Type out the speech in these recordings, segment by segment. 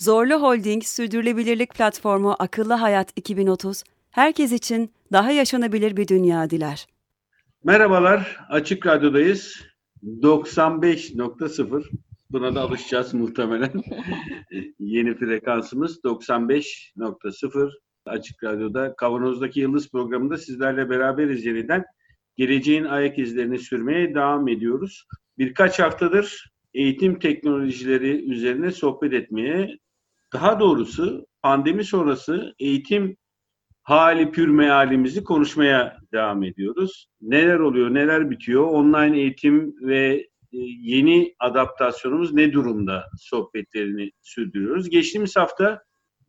Zorlu Holding Sürdürülebilirlik Platformu Akıllı Hayat 2030, herkes için daha yaşanabilir bir dünya diler. Merhabalar, Açık Radyo'dayız. 95.0, buna da alışacağız muhtemelen. Yeni frekansımız 95.0 Açık Radyo'da Kavanoz'daki Yıldız programında sizlerle beraberiz yeniden. Geleceğin ayak izlerini sürmeye devam ediyoruz. Birkaç haftadır eğitim teknolojileri üzerine sohbet etmeye, daha doğrusu pandemi sonrası eğitim hali pür mealimizi konuşmaya devam ediyoruz. Neler oluyor, neler bitiyor, online eğitim ve e, yeni adaptasyonumuz ne durumda sohbetlerini sürdürüyoruz. Geçtiğimiz hafta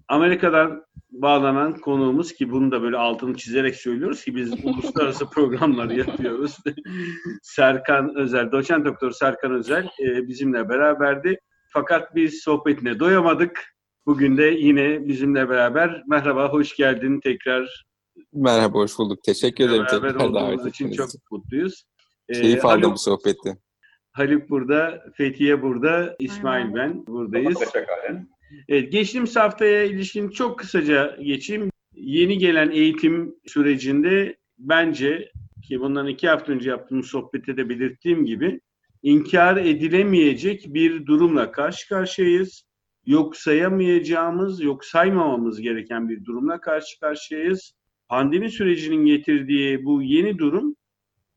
Amerika'dan bağlanan konuğumuz ki bunu da böyle altını çizerek söylüyoruz ki biz uluslararası programları yapıyoruz. Serkan Özel, doçent doktor Serkan Özel e, bizimle beraberdi. Fakat biz sohbetine doyamadık. Bugün de yine bizimle beraber. Merhaba, hoş geldin tekrar. Merhaba, hoş bulduk. Teşekkür ederim beraber tekrar davet için çok mutluyuz. Keyif ee, aldım Haluk, bu sohbette. Haluk burada, Fethiye burada, İsmail ben buradayız. Evet, geçtiğimiz haftaya ilişkin çok kısaca geçeyim. Yeni gelen eğitim sürecinde bence ki bundan iki hafta önce yaptığımız sohbette de belirttiğim gibi inkar edilemeyecek bir durumla karşı karşıyayız. Yok sayamayacağımız, yok saymamamız gereken bir durumla karşı karşıyayız. Pandemi sürecinin getirdiği bu yeni durum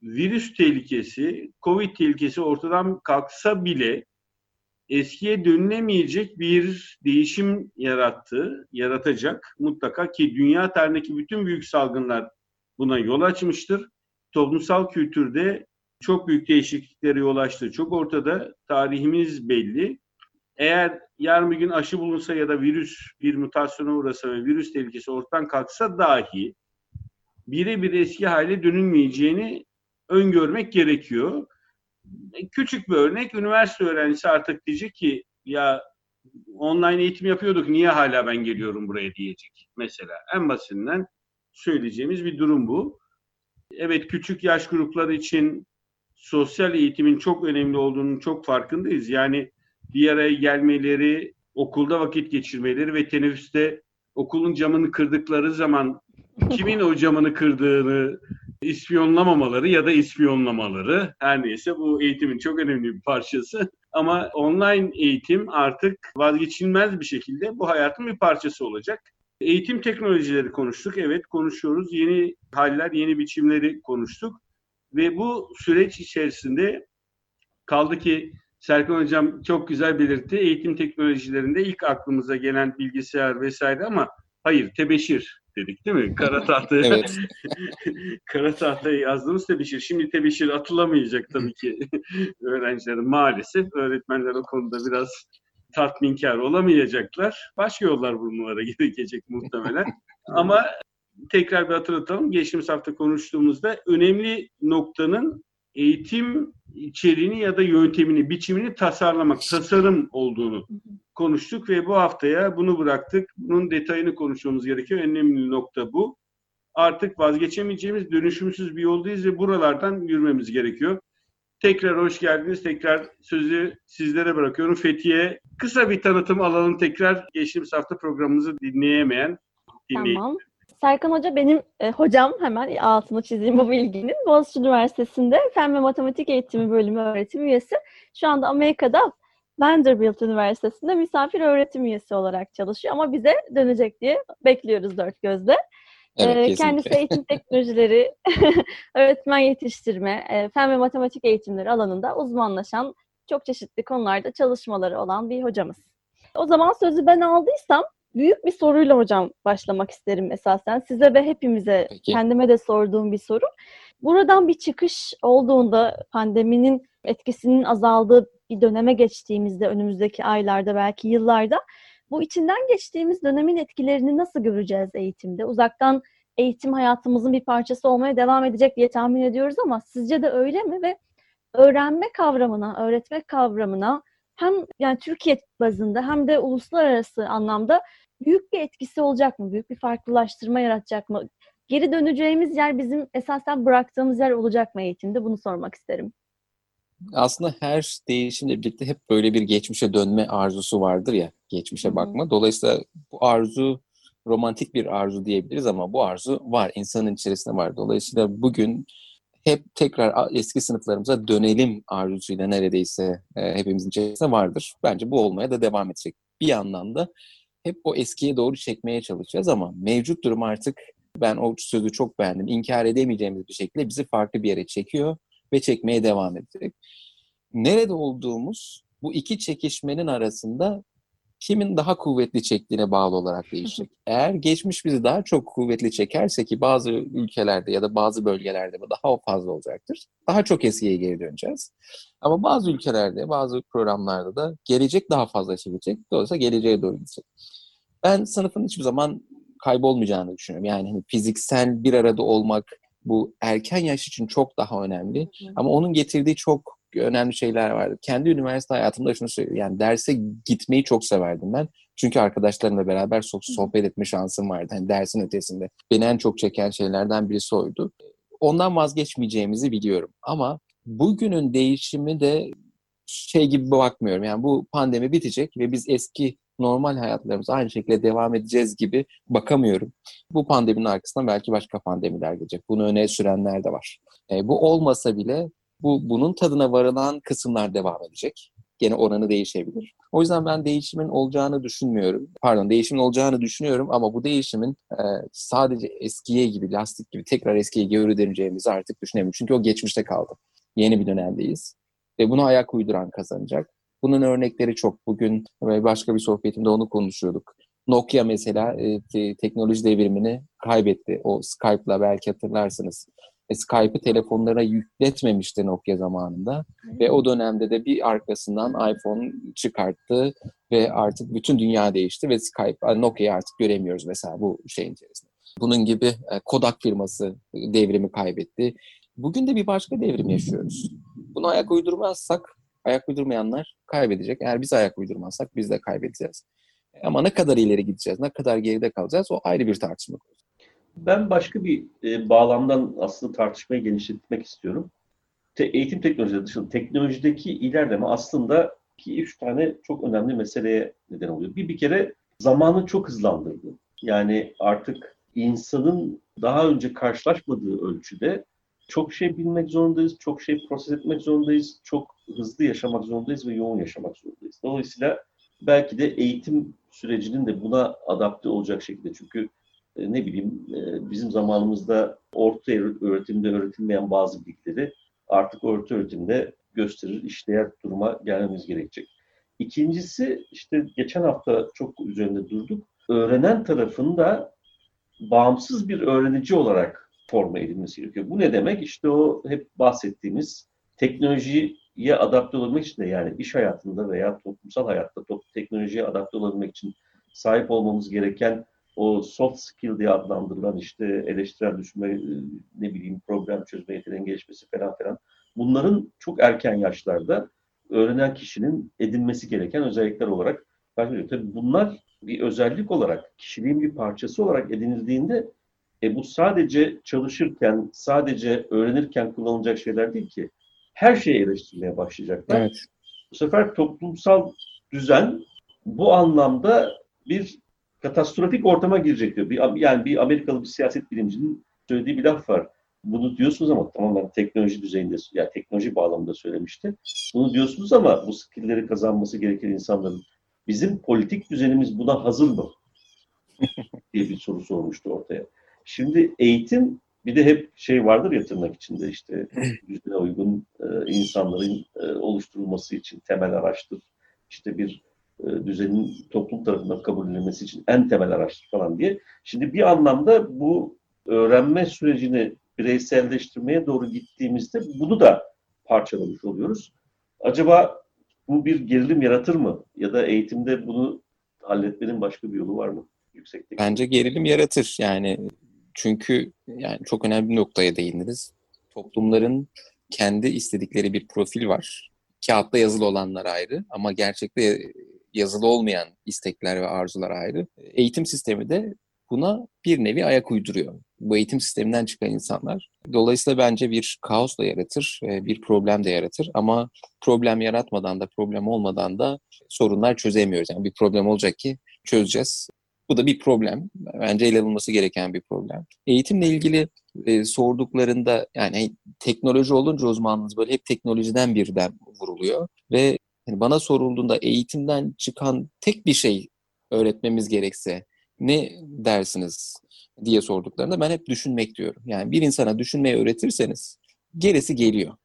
virüs tehlikesi, Covid tehlikesi ortadan kalksa bile eskiye dönülemeyecek bir değişim yarattı, yaratacak mutlaka ki dünya tarihindeki bütün büyük salgınlar buna yol açmıştır. Toplumsal kültürde çok büyük değişikliklere yol açtı. Çok ortada tarihimiz belli. Eğer yarın bir gün aşı bulunsa ya da virüs bir mutasyona uğrasa ve virüs tehlikesi ortadan kalksa dahi birebir eski hale dönülmeyeceğini öngörmek gerekiyor küçük bir örnek. Üniversite öğrencisi artık diyecek ki ya online eğitim yapıyorduk niye hala ben geliyorum buraya diyecek. Mesela en basitinden söyleyeceğimiz bir durum bu. Evet küçük yaş grupları için sosyal eğitimin çok önemli olduğunu çok farkındayız. Yani bir araya gelmeleri, okulda vakit geçirmeleri ve teneffüste okulun camını kırdıkları zaman kimin o camını kırdığını ispiyonlamamaları ya da ispiyonlamaları her neyse bu eğitimin çok önemli bir parçası. Ama online eğitim artık vazgeçilmez bir şekilde bu hayatın bir parçası olacak. Eğitim teknolojileri konuştuk. Evet konuşuyoruz. Yeni haller, yeni biçimleri konuştuk. Ve bu süreç içerisinde kaldı ki Serkan Hocam çok güzel belirtti. Eğitim teknolojilerinde ilk aklımıza gelen bilgisayar vesaire ama hayır tebeşir dedik değil mi? Kara tahtaya evet. kara tahtaya yazdığımız tebeşir. Şimdi tebeşir atılamayacak tabii ki öğrencilerin maalesef. Öğretmenler o konuda biraz tatminkar olamayacaklar. Başka yollar bulmaları gerekecek muhtemelen. Ama tekrar bir hatırlatalım. Geçtiğimiz hafta konuştuğumuzda önemli noktanın eğitim içeriğini ya da yöntemini, biçimini tasarlamak, tasarım olduğunu konuştuk ve bu haftaya bunu bıraktık. Bunun detayını konuşmamız gerekiyor. En önemli nokta bu. Artık vazgeçemeyeceğimiz dönüşümsüz bir yoldayız ve buralardan yürümemiz gerekiyor. Tekrar hoş geldiniz. Tekrar sözü sizlere bırakıyorum. Fethiye kısa bir tanıtım alalım tekrar. Geçtiğimiz hafta programımızı dinleyemeyen dinleyin. Tamam. Serkan Hoca benim e, hocam hemen altını çizeyim bu bilginin. Boğaziçi Üniversitesi'nde Fen ve Matematik Eğitimi Bölümü öğretim üyesi. Şu anda Amerika'da Vanderbilt Üniversitesi'nde misafir öğretim üyesi olarak çalışıyor ama bize dönecek diye bekliyoruz dört gözle. Evet, ee, kendisi eğitim teknolojileri, öğretmen yetiştirme, e, fen ve matematik eğitimleri alanında uzmanlaşan çok çeşitli konularda çalışmaları olan bir hocamız. O zaman sözü ben aldıysam büyük bir soruyla hocam başlamak isterim esasen. Size ve hepimize, Peki. kendime de sorduğum bir soru. Buradan bir çıkış olduğunda pandeminin etkisinin azaldığı bir döneme geçtiğimizde önümüzdeki aylarda belki yıllarda Bu içinden geçtiğimiz dönemin etkilerini nasıl göreceğiz eğitimde? Uzaktan eğitim hayatımızın bir parçası olmaya devam edecek diye tahmin ediyoruz ama sizce de öyle mi? Ve öğrenme kavramına, öğretmek kavramına hem yani Türkiye bazında hem de uluslararası anlamda büyük bir etkisi olacak mı? Büyük bir farklılaştırma yaratacak mı? Geri döneceğimiz yer bizim esasen bıraktığımız yer olacak mı eğitimde? Bunu sormak isterim. Aslında her değişimle birlikte hep böyle bir geçmişe dönme arzusu vardır ya, geçmişe bakma. Dolayısıyla bu arzu romantik bir arzu diyebiliriz ama bu arzu var, insanın içerisinde var. Dolayısıyla bugün hep tekrar eski sınıflarımıza dönelim arzusuyla neredeyse e, hepimizin içerisinde vardır. Bence bu olmaya da devam edecek. Bir yandan da hep o eskiye doğru çekmeye çalışacağız ama mevcut durum artık ben o sözü çok beğendim. İnkar edemeyeceğimiz bir şekilde bizi farklı bir yere çekiyor ve çekmeye devam edecek. Nerede olduğumuz bu iki çekişmenin arasında kimin daha kuvvetli çektiğine bağlı olarak değişecek. Eğer geçmiş bizi daha çok kuvvetli çekerse ki bazı ülkelerde ya da bazı bölgelerde bu daha fazla olacaktır. Daha çok eskiye geri döneceğiz. Ama bazı ülkelerde, bazı programlarda da gelecek daha fazla çekecek. Dolayısıyla geleceğe doğru gidecek. Ben sınıfın hiçbir zaman kaybolmayacağını düşünüyorum. Yani hani fiziksel bir arada olmak bu erken yaş için çok daha önemli. Ama onun getirdiği çok önemli şeyler vardı. Kendi üniversite hayatımda şunu söyleyeyim. Yani derse gitmeyi çok severdim ben. Çünkü arkadaşlarımla beraber sohbet etme şansım vardı. Hani dersin ötesinde. Beni en çok çeken şeylerden birisi oydu. Ondan vazgeçmeyeceğimizi biliyorum. Ama bugünün değişimi de şey gibi bakmıyorum. Yani bu pandemi bitecek ve biz eski normal hayatlarımıza aynı şekilde devam edeceğiz gibi bakamıyorum. Bu pandeminin arkasından belki başka pandemiler gelecek. Bunu öne sürenler de var. E, bu olmasa bile bu bunun tadına varılan kısımlar devam edecek. Gene oranı değişebilir. O yüzden ben değişimin olacağını düşünmüyorum. Pardon değişimin olacağını düşünüyorum ama bu değişimin e, sadece eskiye gibi, lastik gibi tekrar eskiye geri döneceğimizi artık düşünemiyorum. Çünkü o geçmişte kaldı. Yeni bir dönemdeyiz. Ve bunu ayak uyduran kazanacak. Bunun örnekleri çok. Bugün başka bir sohbetimde onu konuşuyorduk. Nokia mesela e, teknoloji devrimini kaybetti. O Skype'la belki hatırlarsınız. E, Skype'ı telefonlara yükletmemişti Nokia zamanında. Hmm. Ve o dönemde de bir arkasından iPhone çıkarttı ve artık bütün dünya değişti ve Skype, Nokia'yı artık göremiyoruz mesela bu şeyin içerisinde. Bunun gibi e, Kodak firması devrimi kaybetti. Bugün de bir başka devrim yaşıyoruz. Bunu ayak uydurmazsak ayak uydurmayanlar kaybedecek. Eğer biz ayak uydurmazsak biz de kaybedeceğiz. Ama ne kadar ileri gideceğiz, ne kadar geride kalacağız o ayrı bir tartışma. Ben başka bir e, bağlamdan aslında tartışmayı genişletmek istiyorum. Te, eğitim teknolojisi dışında teknolojideki ilerleme aslında iki üç tane çok önemli meseleye neden oluyor. Bir bir kere zamanı çok hızlandırdı. Yani artık insanın daha önce karşılaşmadığı ölçüde çok şey bilmek zorundayız, çok şey proses etmek zorundayız, çok hızlı yaşamak zorundayız ve yoğun yaşamak zorundayız. Dolayısıyla belki de eğitim sürecinin de buna adapte olacak şekilde çünkü ne bileyim e, bizim zamanımızda orta öğretimde öğretilmeyen bazı bilgileri artık orta öğretimde gösterir, işleyen duruma gelmemiz gerekecek. İkincisi işte geçen hafta çok üzerinde durduk. Öğrenen tarafında bağımsız bir öğrenici olarak forma edilmesi gerekiyor. Bu ne demek? İşte o hep bahsettiğimiz teknolojiye adapte olabilmek için de yani iş hayatında veya toplumsal hayatta top, teknolojiye adapte olabilmek için sahip olmamız gereken o soft skill diye adlandırılan işte eleştirel düşünme, e, ne bileyim problem çözme yeteneğinin gelişmesi falan filan. Bunların çok erken yaşlarda öğrenen kişinin edinmesi gereken özellikler olarak ben tabii bunlar bir özellik olarak, kişiliğin bir parçası olarak edinildiğinde e bu sadece çalışırken, sadece öğrenirken kullanılacak şeyler değil ki. Her şeyi eleştirmeye başlayacaklar. Evet. Bu sefer toplumsal düzen bu anlamda bir katastrofik ortama girecek diyor. Bir, yani bir Amerikalı bir siyaset bilimcinin söylediği bir laf var. Bunu diyorsunuz ama tamamen teknoloji düzeyinde, yani teknoloji bağlamında söylemişti. Bunu diyorsunuz ama bu skillleri kazanması gereken insanların bizim politik düzenimiz buna hazır mı? diye bir soru sormuştu ortaya. Şimdi eğitim bir de hep şey vardır ya tırnak içinde işte düzene uygun e, insanların e, oluşturulması için temel araçtır. İşte bir düzenin toplum tarafından kabul edilmesi için en temel araçtır falan diye. Şimdi bir anlamda bu öğrenme sürecini bireyselleştirmeye doğru gittiğimizde bunu da parçalamış oluyoruz. Acaba bu bir gerilim yaratır mı? Ya da eğitimde bunu halletmenin başka bir yolu var mı? Yüksekteki. Bence gerilim yaratır. Yani çünkü yani çok önemli bir noktaya değindiniz. Toplumların kendi istedikleri bir profil var. Kağıtta yazılı olanlar ayrı ama gerçekte yazılı olmayan istekler ve arzular ayrı. Eğitim sistemi de buna bir nevi ayak uyduruyor. Bu eğitim sisteminden çıkan insanlar. Dolayısıyla bence bir kaos da yaratır, e, bir problem de yaratır. Ama problem yaratmadan da, problem olmadan da sorunlar çözemiyoruz. Yani bir problem olacak ki çözeceğiz. Bu da bir problem. Bence ele alınması gereken bir problem. Eğitimle ilgili e, sorduklarında yani teknoloji olunca uzmanınız böyle hep teknolojiden birden vuruluyor. Ve yani bana sorulduğunda eğitimden çıkan tek bir şey öğretmemiz gerekse ne dersiniz diye sorduklarında ben hep düşünmek diyorum. Yani bir insana düşünmeyi öğretirseniz gerisi geliyor.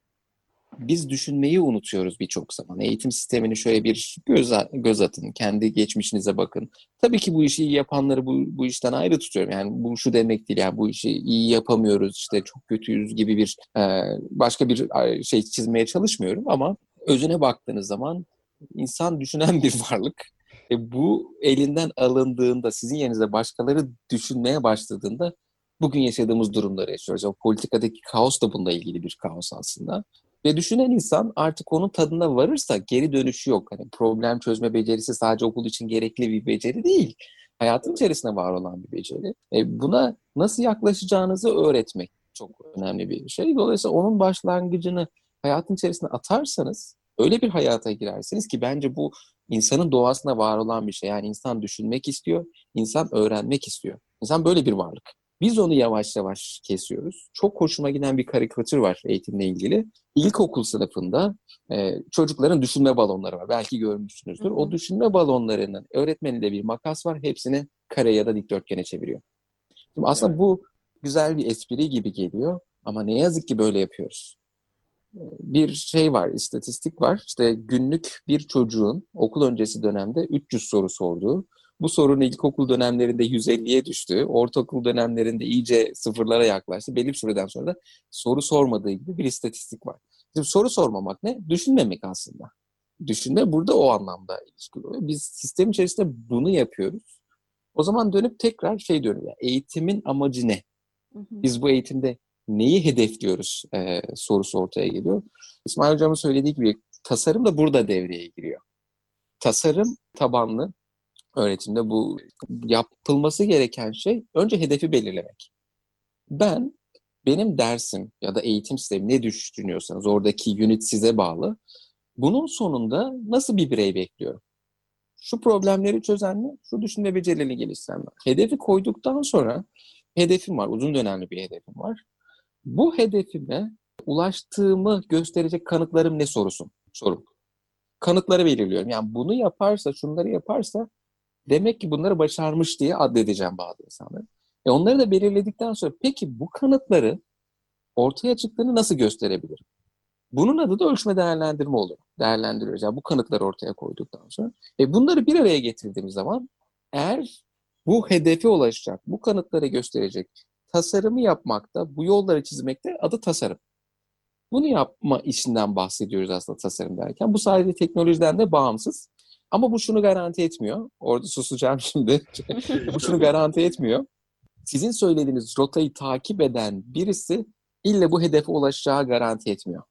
Biz düşünmeyi unutuyoruz birçok zaman. Eğitim sistemini şöyle bir göz, göz atın, kendi geçmişinize bakın. Tabii ki bu işi iyi yapanları bu, bu işten ayrı tutuyorum. Yani bu şu demek değil, yani bu işi iyi yapamıyoruz, işte çok kötüyüz gibi bir başka bir şey çizmeye çalışmıyorum ama özüne baktığınız zaman insan düşünen bir varlık. E bu elinden alındığında, sizin yerinize başkaları düşünmeye başladığında bugün yaşadığımız durumları yaşıyoruz. O politikadaki kaos da bununla ilgili bir kaos aslında. Ve düşünen insan artık onun tadına varırsa geri dönüşü yok. Hani problem çözme becerisi sadece okul için gerekli bir beceri değil. Hayatın içerisinde var olan bir beceri. E buna nasıl yaklaşacağınızı öğretmek çok önemli bir şey. Dolayısıyla onun başlangıcını hayatın içerisine atarsanız öyle bir hayata girersiniz ki bence bu insanın doğasına var olan bir şey. Yani insan düşünmek istiyor, insan öğrenmek istiyor. İnsan böyle bir varlık. Biz onu yavaş yavaş kesiyoruz. Çok hoşuma giden bir karikatür var eğitimle ilgili. İlkokul sınıfında e, çocukların düşünme balonları var. Belki görmüşsünüzdür. Hı hı. O düşünme balonlarının öğretmeninde bir makas var. Hepsini kare ya da dikdörtgene çeviriyor. Şimdi aslında evet. bu güzel bir espri gibi geliyor. Ama ne yazık ki böyle yapıyoruz bir şey var, istatistik var. İşte günlük bir çocuğun okul öncesi dönemde 300 soru sorduğu, bu sorun ilkokul dönemlerinde 150'ye düştü, ortaokul dönemlerinde iyice sıfırlara yaklaştı. Belli bir süreden sonra da soru sormadığı gibi bir istatistik var. Şimdi soru sormamak ne? Düşünmemek aslında. Düşünme burada o anlamda ilişkili Biz sistem içerisinde bunu yapıyoruz. O zaman dönüp tekrar şey diyorum ya, eğitimin amacı ne? Biz bu eğitimde neyi hedefliyoruz e, sorusu ortaya geliyor. İsmail Hocam'ın söylediği gibi tasarım da burada devreye giriyor. Tasarım tabanlı öğretimde bu yapılması gereken şey önce hedefi belirlemek. Ben benim dersim ya da eğitim sistemi ne düşünüyorsanız oradaki unit size bağlı. Bunun sonunda nasıl bir birey bekliyorum? Şu problemleri çözen mi? Şu düşünme becerilerini geliştiren mi? Hedefi koyduktan sonra hedefim var. Uzun dönemli bir hedefim var. Bu hedefime ulaştığımı gösterecek kanıtlarım ne sorusun? Sorum. Kanıtları belirliyorum. Yani bunu yaparsa, şunları yaparsa demek ki bunları başarmış diye addedeceğim bazı insanları. E onları da belirledikten sonra peki bu kanıtları ortaya çıktığını nasıl gösterebilirim? Bunun adı da ölçme değerlendirme olur. Değerlendiriyoruz. Yani bu kanıtları ortaya koyduktan sonra. E bunları bir araya getirdiğimiz zaman eğer bu hedefe ulaşacak, bu kanıtları gösterecek tasarımı yapmakta, bu yolları çizmekte adı tasarım. Bunu yapma işinden bahsediyoruz aslında tasarım derken. Bu sadece teknolojiden de bağımsız. Ama bu şunu garanti etmiyor. Orada susacağım şimdi. bu şunu garanti etmiyor. Sizin söylediğiniz rotayı takip eden birisi ille bu hedefe ulaşacağı garanti etmiyor.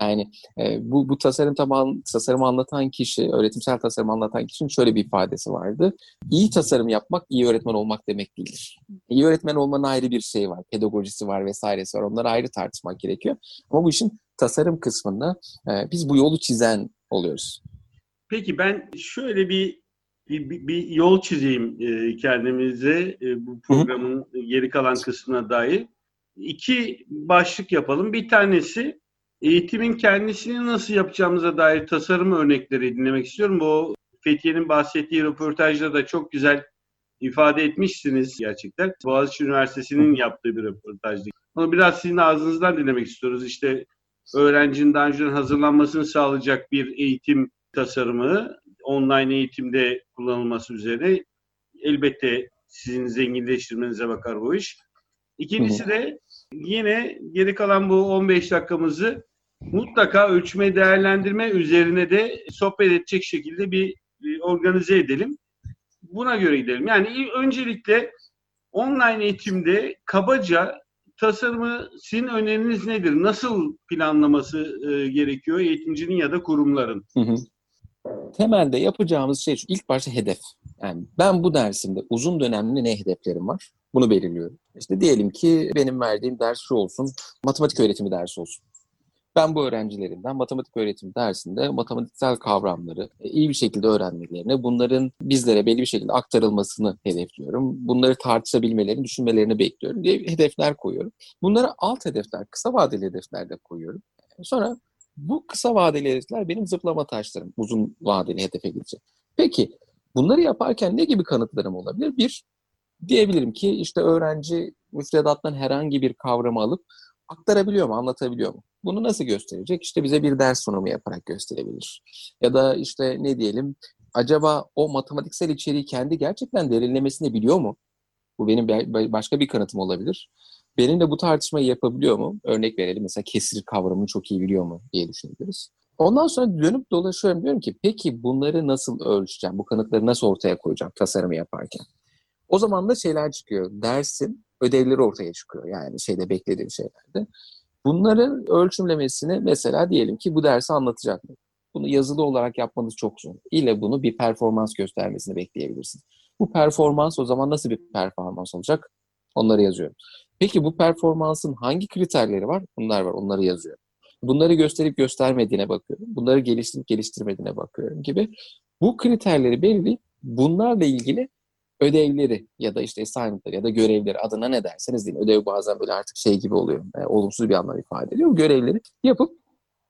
Yani e, bu, bu tasarım taban, tasarım anlatan kişi, öğretimsel tasarım anlatan kişinin şöyle bir ifadesi vardı. İyi tasarım yapmak, iyi öğretmen olmak demek değildir. İyi öğretmen olmanın ayrı bir şey var, pedagojisi var vesairesi var. Onları ayrı tartışmak gerekiyor. Ama bu işin tasarım kısmında e, biz bu yolu çizen oluyoruz. Peki ben şöyle bir bir, bir, yol çizeyim e, kendimize e, bu programın Hı-hı. geri kalan kısmına dair. İki başlık yapalım. Bir tanesi eğitimin kendisini nasıl yapacağımıza dair tasarım örnekleri dinlemek istiyorum. Bu Fethiye'nin bahsettiği röportajda da çok güzel ifade etmişsiniz gerçekten. Boğaziçi Üniversitesi'nin yaptığı bir röportajdı. Onu biraz sizin ağzınızdan dinlemek istiyoruz. İşte öğrencinin daha önceden hazırlanmasını sağlayacak bir eğitim tasarımı online eğitimde kullanılması üzere elbette sizin zenginleştirmenize bakar bu iş. İkincisi de yine geri kalan bu 15 dakikamızı mutlaka ölçme değerlendirme üzerine de sohbet edecek şekilde bir, organize edelim. buna göre gidelim. Yani öncelikle online eğitimde kabaca tasarımı sizin öneriniz nedir? Nasıl planlaması e, gerekiyor eğitimcinin ya da kurumların? Hı hı. Temelde yapacağımız şey şu. İlk başta hedef. Yani ben bu dersimde uzun dönemli ne hedeflerim var? Bunu belirliyorum. İşte diyelim ki benim verdiğim ders şu olsun, matematik öğretimi dersi olsun. Ben bu öğrencilerimden matematik öğretim dersinde matematiksel kavramları e, iyi bir şekilde öğrenmelerini, bunların bizlere belli bir şekilde aktarılmasını hedefliyorum. Bunları tartışabilmelerini, düşünmelerini bekliyorum diye hedefler koyuyorum. Bunlara alt hedefler, kısa vadeli hedefler de koyuyorum. Sonra bu kısa vadeli hedefler benim zıplama taşlarım uzun vadeli hedefe gidecek. Peki bunları yaparken ne gibi kanıtlarım olabilir? Bir, diyebilirim ki işte öğrenci müfredattan herhangi bir kavramı alıp aktarabiliyor mu, anlatabiliyor mu? Bunu nasıl gösterecek? İşte bize bir ders sunumu yaparak gösterebilir. Ya da işte ne diyelim, acaba o matematiksel içeriği kendi gerçekten derinlemesine biliyor mu? Bu benim başka bir kanıtım olabilir. Benimle bu tartışmayı yapabiliyor mu? Örnek verelim mesela kesir kavramını çok iyi biliyor mu diye düşünebiliriz. Ondan sonra dönüp dolaşıyorum diyorum ki peki bunları nasıl ölçeceğim? Bu kanıtları nasıl ortaya koyacağım tasarımı yaparken? O zaman da şeyler çıkıyor. Dersin ödevleri ortaya çıkıyor. Yani şeyde beklediğim şeylerde. Bunların ölçümlemesini mesela diyelim ki bu dersi anlatacak mı? Bunu yazılı olarak yapmanız çok zor. İle bunu bir performans göstermesini bekleyebilirsiniz. Bu performans o zaman nasıl bir performans olacak? Onları yazıyorum. Peki bu performansın hangi kriterleri var? Bunlar var, onları yazıyorum. Bunları gösterip göstermediğine bakıyorum. Bunları geliştirip geliştirmediğine bakıyorum gibi. Bu kriterleri belirleyip bunlarla ilgili ödevleri ya da işte assignment'ları ya da görevleri adına ne derseniz deyin. Ödev bazen böyle artık şey gibi oluyor. Yani olumsuz bir anlam ifade ediyor. Görevleri yapıp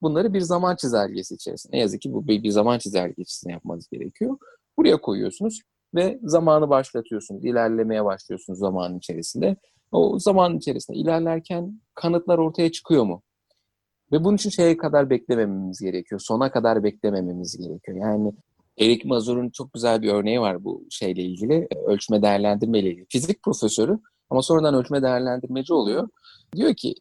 bunları bir zaman çizelgesi içerisinde. Ne yazık ki bu bir zaman çizelgesinde yapmanız gerekiyor. Buraya koyuyorsunuz ve zamanı başlatıyorsunuz. İlerlemeye başlıyorsunuz zamanın içerisinde. O zaman içerisinde ilerlerken kanıtlar ortaya çıkıyor mu? Ve bunun için şeye kadar beklemememiz gerekiyor. Sona kadar beklemememiz gerekiyor. Yani Erik Mazur'un çok güzel bir örneği var bu şeyle ilgili. Ölçme değerlendirme ile ilgili. Fizik profesörü ama sonradan ölçme değerlendirmeci oluyor. Diyor ki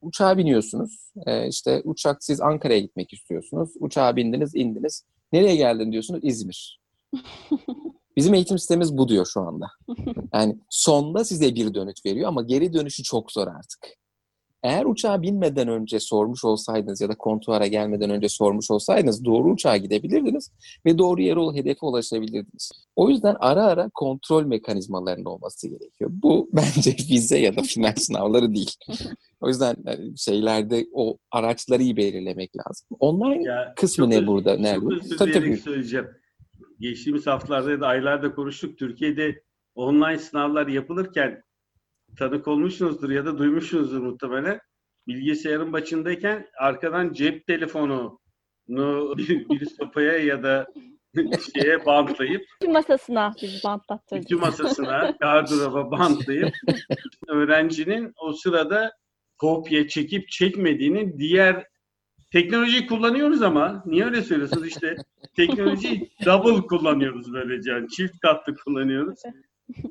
uçağa biniyorsunuz. Ee, işte uçak siz Ankara'ya gitmek istiyorsunuz. Uçağa bindiniz, indiniz. Nereye geldin diyorsunuz? İzmir. Bizim eğitim sistemimiz bu diyor şu anda. Yani sonda size bir dönüt veriyor ama geri dönüşü çok zor artık. Eğer uçağa binmeden önce sormuş olsaydınız ya da kontuara gelmeden önce sormuş olsaydınız doğru uçağa gidebilirdiniz ve doğru yere o hedefe ulaşabilirdiniz. O yüzden ara ara kontrol mekanizmalarının olması gerekiyor. Bu bence vize ya da final sınavları değil. O yüzden e, şeylerde o araçları iyi belirlemek lazım. Online ya, kısmı ne burada? Nerede? Çok tabii, söyleyeceğim. Geçtiğimiz haftalarda ya da aylarda konuştuk. Türkiye'de online sınavlar yapılırken tanık olmuşsunuzdur ya da duymuşsunuzdur muhtemelen. Bilgisayarın başındayken arkadan cep telefonu bir, bir sopaya ya da şeye bantlayıp Ütü masasına biz bantlattırdık. Ütü masasına, gardıroba bantlayıp öğrencinin o sırada kopya çekip çekmediğini diğer teknolojiyi kullanıyoruz ama niye öyle söylüyorsunuz işte teknolojiyi double kullanıyoruz böylece yani çift katlı kullanıyoruz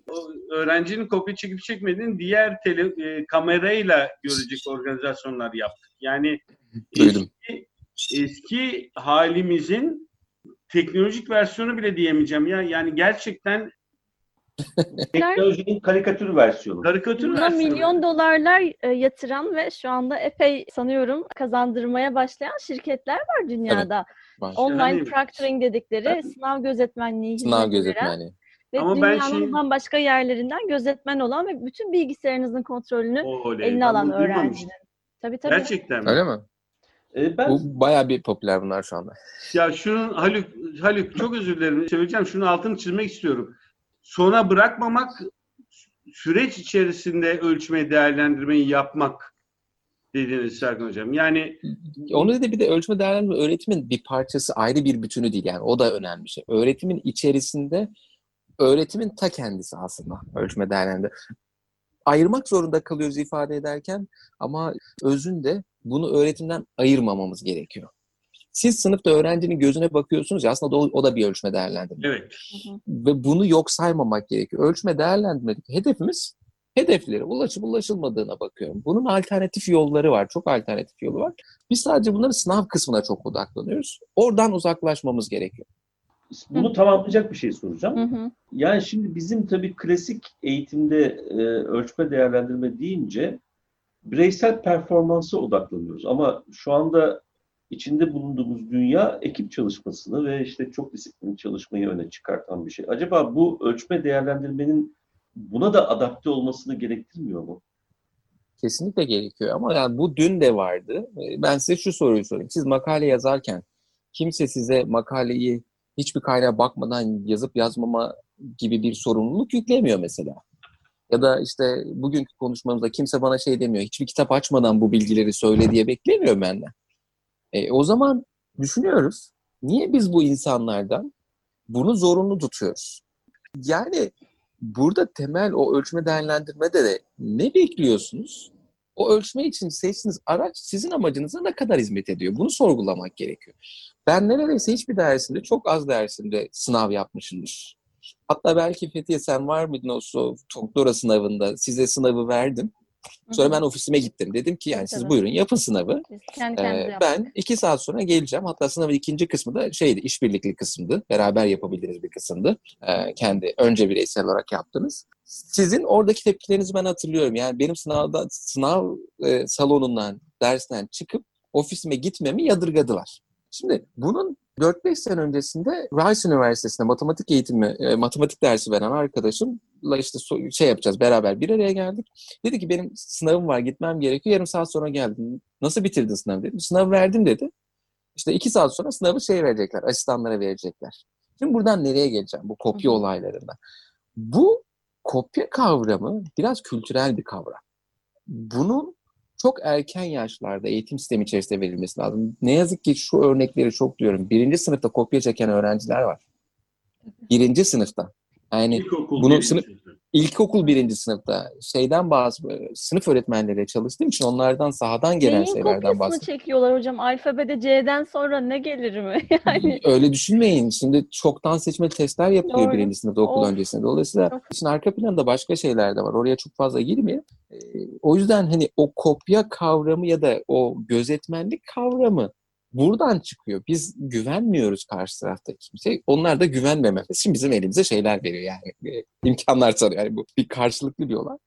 o öğrencinin kopya çekip çekmediğini diğer tele, e, kamerayla görecek organizasyonlar yaptık. Yani eski, eski halimizin teknolojik versiyonu bile diyemeyeceğim ya. Yani gerçekten Teknolojinin karikatür versiyonu. Karikatür Buna versiyonu. milyon dolarlar e, yatıran ve şu anda epey sanıyorum kazandırmaya başlayan şirketler var dünyada. Evet, Online yani, proctoring dedikleri sınav gözetmenliği Sınav gözetmenliği ve Ama dünyanın ben şey... bambaşka yerlerinden gözetmen olan ve bütün bilgisayarınızın kontrolünü Oley, eline alan öğrenciler. Tabii tabii. Gerçekten mi? Öyle mi? Ee, ben... Bu bayağı bir popüler bunlar şu anda. Ya şunun Haluk, Haluk çok özür dilerim söyleyeceğim. Şunu altını çizmek istiyorum. Sona bırakmamak, süreç içerisinde ölçme değerlendirmeyi yapmak dediğiniz Serkan Hocam. Yani onu dedi bir de ölçme değerlendirme öğretimin bir parçası ayrı bir bütünü değil yani o da önemli bir şey. Öğretimin içerisinde öğretimin ta kendisi aslında ölçme değerlendirme. Ayırmak zorunda kalıyoruz ifade ederken ama özünde bunu öğretimden ayırmamamız gerekiyor. Siz sınıfta öğrencinin gözüne bakıyorsunuz ya aslında o, o da bir ölçme değerlendirme. Evet. Ve bunu yok saymamak gerekiyor. Ölçme değerlendirmedeki hedefimiz hedeflere ulaşıp ulaşılmadığına bakıyorum. Bunun alternatif yolları var. Çok alternatif yolu var. Biz sadece bunların sınav kısmına çok odaklanıyoruz. Oradan uzaklaşmamız gerekiyor. Bunu tamamlayacak bir şey soracağım. Hı hı. Yani şimdi bizim tabii klasik eğitimde e, ölçme değerlendirme deyince bireysel performansa odaklanıyoruz. Ama şu anda içinde bulunduğumuz dünya ekip çalışmasını ve işte çok disiplinli çalışmayı öne çıkartan bir şey. Acaba bu ölçme değerlendirmenin buna da adapte olmasını gerektirmiyor mu? Kesinlikle gerekiyor ama yani bu dün de vardı. Ee, ben size şu soruyu sorayım. Siz makale yazarken kimse size makaleyi hiçbir kaynağa bakmadan yazıp yazmama gibi bir sorumluluk yüklemiyor mesela. Ya da işte bugünkü konuşmamızda kimse bana şey demiyor. Hiçbir kitap açmadan bu bilgileri söyle diye beklemiyor benden. E, o zaman düşünüyoruz. Niye biz bu insanlardan bunu zorunlu tutuyoruz? Yani burada temel o ölçme değerlendirmede de ne bekliyorsunuz? O ölçme için seçtiğiniz araç sizin amacınıza ne kadar hizmet ediyor? Bunu sorgulamak gerekiyor. Ben neredeyse hiçbir dersinde, çok az dersinde sınav yapmışımdır. Hatta belki Fethiye sen var mıydın o doktora sınavında? Size sınavı verdim. Sonra ben ofisime gittim. Dedim ki yani siz Evet. buyurun yapın sınavı. Kendi Ee, ben iki saat sonra geleceğim. Hatta sınavın ikinci kısmı da şeydi, işbirlikli kısımdı. Beraber yapabiliriz bir kısımdı. Ee, kendi önce bireysel olarak yaptınız. Sizin oradaki tepkilerinizi ben hatırlıyorum. Yani benim sınavda sınav e, salonundan, dersten çıkıp ofisime gitmemi yadırgadılar. Şimdi bunun 4-5 sene öncesinde Rice Üniversitesi'nde matematik eğitimi, e, matematik dersi veren arkadaşımla işte so- şey yapacağız beraber bir araya geldik. Dedi ki benim sınavım var gitmem gerekiyor. Yarım saat sonra geldim. Nasıl bitirdin sınavı dedim. Sınavı verdim dedi. İşte iki saat sonra sınavı şey verecekler. Asistanlara verecekler. Şimdi buradan nereye geleceğim bu kopya Hı hı. olaylarında? Bu kopya kavramı biraz kültürel bir kavram. Bunun çok erken yaşlarda eğitim sistemi içerisinde verilmesi lazım. Ne yazık ki şu örnekleri çok diyorum. Birinci sınıfta kopya çeken öğrenciler var. Birinci sınıfta. Yani İlkokul bunu birinci sınıf- sınıfta. ilkokul birinci sınıfta şeyden bazı sınıf öğretmenleriyle çalıştığım için onlardan sahadan gelen Neyin şeylerden bahsediyorum. çekiyorlar hocam? Alfabede C'den sonra ne gelir mi? yani Öyle düşünmeyin. Şimdi çoktan seçmeli testler yapılıyor Doğru. birinci sınıfta okul Of. öncesinde. Dolayısıyla Çok- işin arka planında başka şeyler de var. Oraya çok fazla girmeyeyim. Ee, o yüzden hani o kopya kavramı ya da o gözetmenlik kavramı buradan çıkıyor. Biz güvenmiyoruz karşı taraftaki kimseye. Onlar da güvenmememiz için bizim elimize şeyler veriyor yani. e, imkanlar tanıyor. Yani bu bir karşılıklı bir olay.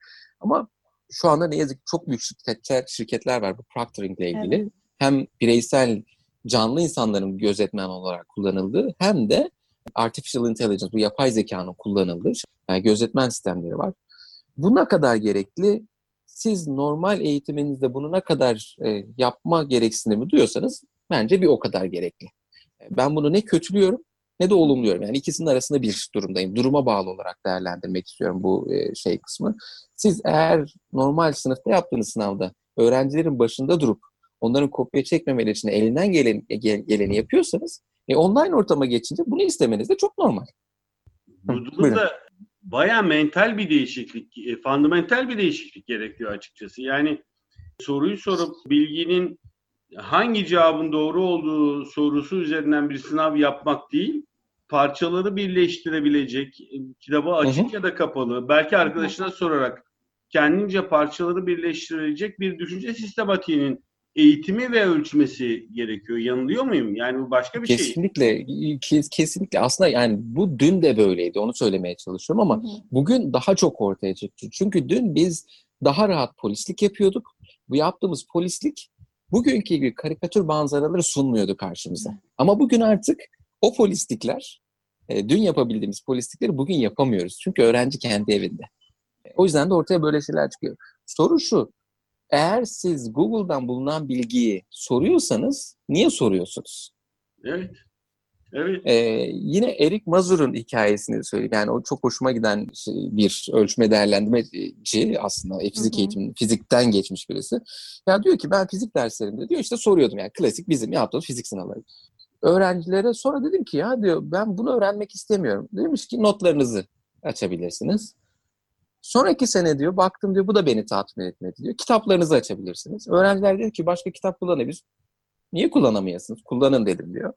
Ama şu anda ne yazık ki çok büyük şirketler, şirketler var bu proctoring ile ilgili. Hem bireysel canlı insanların gözetmen olarak kullanıldığı hem de artificial intelligence, bu yapay zekanın kullanıldığı yani gözetmen sistemleri var. Bu ne kadar gerekli? Siz normal eğitiminizde bunu ne kadar e, yapma gereksinimi duyuyorsanız bence bir o kadar gerekli. E, Ben bunu ne kötülüyorum ne de olumluyorum. Yani ikisinin arasında bir durumdayım. Duruma bağlı olarak değerlendirmek istiyorum bu e, şey kısmı. Siz eğer normal sınıfta yaptığınız sınavda öğrencilerin başında durup onların kopya çekmemeleri için elinden gelen, gel- geleni yapıyorsanız e, online ortama geçince bunu istemeniz de çok normal. Burada Buyurun. da bayağı mental bir değişiklik, e, fundamental bir değişiklik gerekiyor açıkçası. Yani soruyu sorup bilginin hangi cevabın doğru olduğu sorusu üzerinden bir sınav yapmak değil, parçaları birleştirebilecek, kitabı açık hı. ya da kapalı, belki arkadaşına sorarak kendince parçaları birleştirebilecek bir düşünce sistematiğinin eğitimi ve ölçmesi gerekiyor. Yanılıyor muyum? Yani bu başka bir şey. Kesinlikle, kes- kesinlikle. Aslında yani bu dün de böyleydi. Onu söylemeye çalışıyorum ama Hı hı. bugün daha çok ortaya çıktı. Çünkü dün biz daha rahat polislik yapıyorduk. Bu yaptığımız polislik bugünkü gibi karikatür manzaraları sunmuyordu karşımıza. Ama bugün artık o polislikler, e, dün yapabildiğimiz polislikleri bugün yapamıyoruz. Çünkü öğrenci kendi evinde. E, O yüzden de ortaya böyle şeyler çıkıyor. Soru şu, eğer siz Google'dan bulunan bilgiyi soruyorsanız niye soruyorsunuz? Evet. Evet. Ee, yine Eric Mazur'un hikayesini söyleyeyim. Yani o çok hoşuma giden şey- bir ölçme değerlendirmeci aslında e, fizik eğitiminin fizikten geçmiş birisi. Ya diyor ki ben fizik derslerimde diyor işte soruyordum yani klasik bizim yaptığımız fizik sınavları. Öğrencilere sonra dedim ki ya diyor ben bunu öğrenmek istemiyorum. Demiş ki notlarınızı açabilirsiniz. Sonraki sene diyor baktım diyor bu da beni tatmin etmedi diyor. Kitaplarınızı açabilirsiniz. Öğrenciler diyor ki başka kitap kullanabiliriz. Niye kullanamıyorsunuz? Kullanın dedim diyor.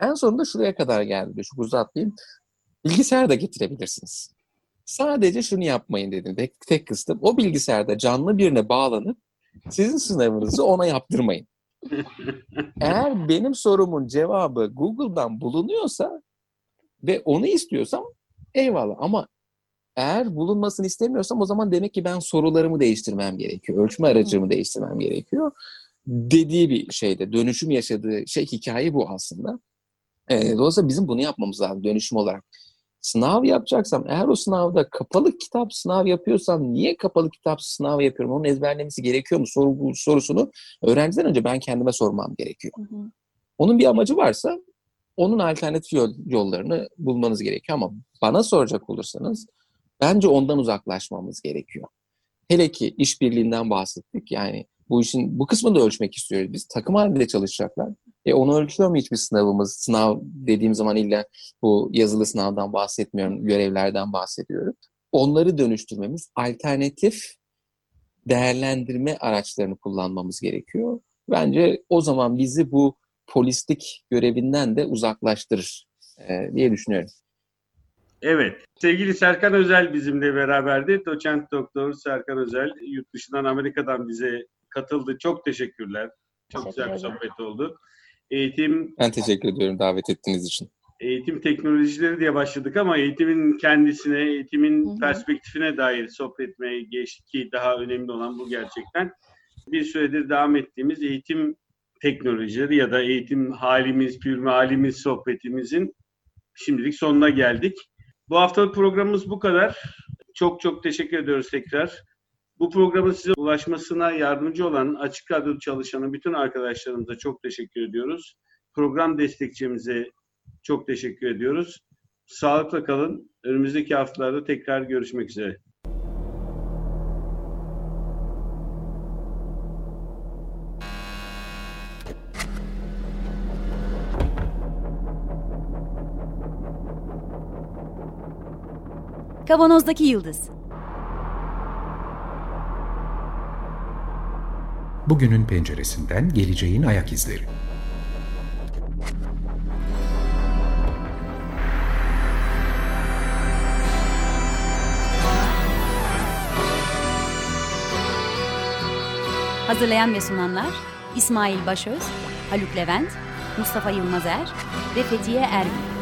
En sonunda şuraya kadar geldi. Çok uzatmayayım. Bilgisayar da getirebilirsiniz. Sadece şunu yapmayın dedim. Tek, tek kıstım. O bilgisayarda canlı birine bağlanıp sizin sınavınızı ona yaptırmayın. Eğer benim sorumun cevabı Google'dan bulunuyorsa ve onu istiyorsam eyvallah ama eğer bulunmasını istemiyorsam o zaman demek ki ben sorularımı değiştirmem gerekiyor. Ölçme aracımı değiştirmem gerekiyor. Dediği bir şeyde dönüşüm yaşadığı şey hikaye bu aslında. E, dolayısıyla bizim bunu yapmamız lazım dönüşüm olarak. Sınav yapacaksam eğer o sınavda kapalı kitap sınav yapıyorsam niye kapalı kitap sınav yapıyorum? Onun ezberlemesi gerekiyor mu soru, sorusunu öğrenciden önce ben kendime sormam gerekiyor. Hı hı. Onun bir amacı varsa onun alternatif yol, yollarını bulmanız gerekiyor ama bana soracak olursanız bence ondan uzaklaşmamız gerekiyor. Hele ki işbirliğinden bahsettik. Yani bu işin bu kısmını da ölçmek istiyoruz biz. Takım halinde çalışacaklar. E onu ölçüyor mu hiçbir sınavımız? Sınav dediğim zaman illa bu yazılı sınavdan bahsetmiyorum, görevlerden bahsediyorum. Onları dönüştürmemiz, alternatif değerlendirme araçlarını kullanmamız gerekiyor. Bence o zaman bizi bu polislik görevinden de uzaklaştırır e, diye düşünüyorum. Evet. Sevgili Serkan Özel bizimle beraberdi. Doçent Doktor Serkan Özel yurt dışından Amerika'dan bize katıldı. Çok teşekkürler. Çok teşekkür güzel bir sohbet oldu. Eğitim Ben teşekkür ediyorum davet ettiğiniz için. Eğitim teknolojileri diye başladık ama eğitimin kendisine, eğitimin hı hı. perspektifine dair sohbet etmeye geçtik ki daha önemli olan bu gerçekten. Bir süredir devam ettiğimiz eğitim teknolojileri ya da eğitim halimiz, pürme halimiz sohbetimizin şimdilik sonuna geldik. Bu haftalık programımız bu kadar. Çok çok teşekkür ediyoruz tekrar. Bu programın size ulaşmasına yardımcı olan Açık Radyo çalışanı bütün arkadaşlarımıza çok teşekkür ediyoruz. Program destekçimize çok teşekkür ediyoruz. Sağlıkla kalın. Önümüzdeki haftalarda tekrar görüşmek üzere. Kavanozdaki Yıldız Bugünün penceresinden geleceğin ayak izleri. Hazırlayan ve sunanlar İsmail Başöz, Haluk Levent, Mustafa Yılmazer ve Fethiye Ergün.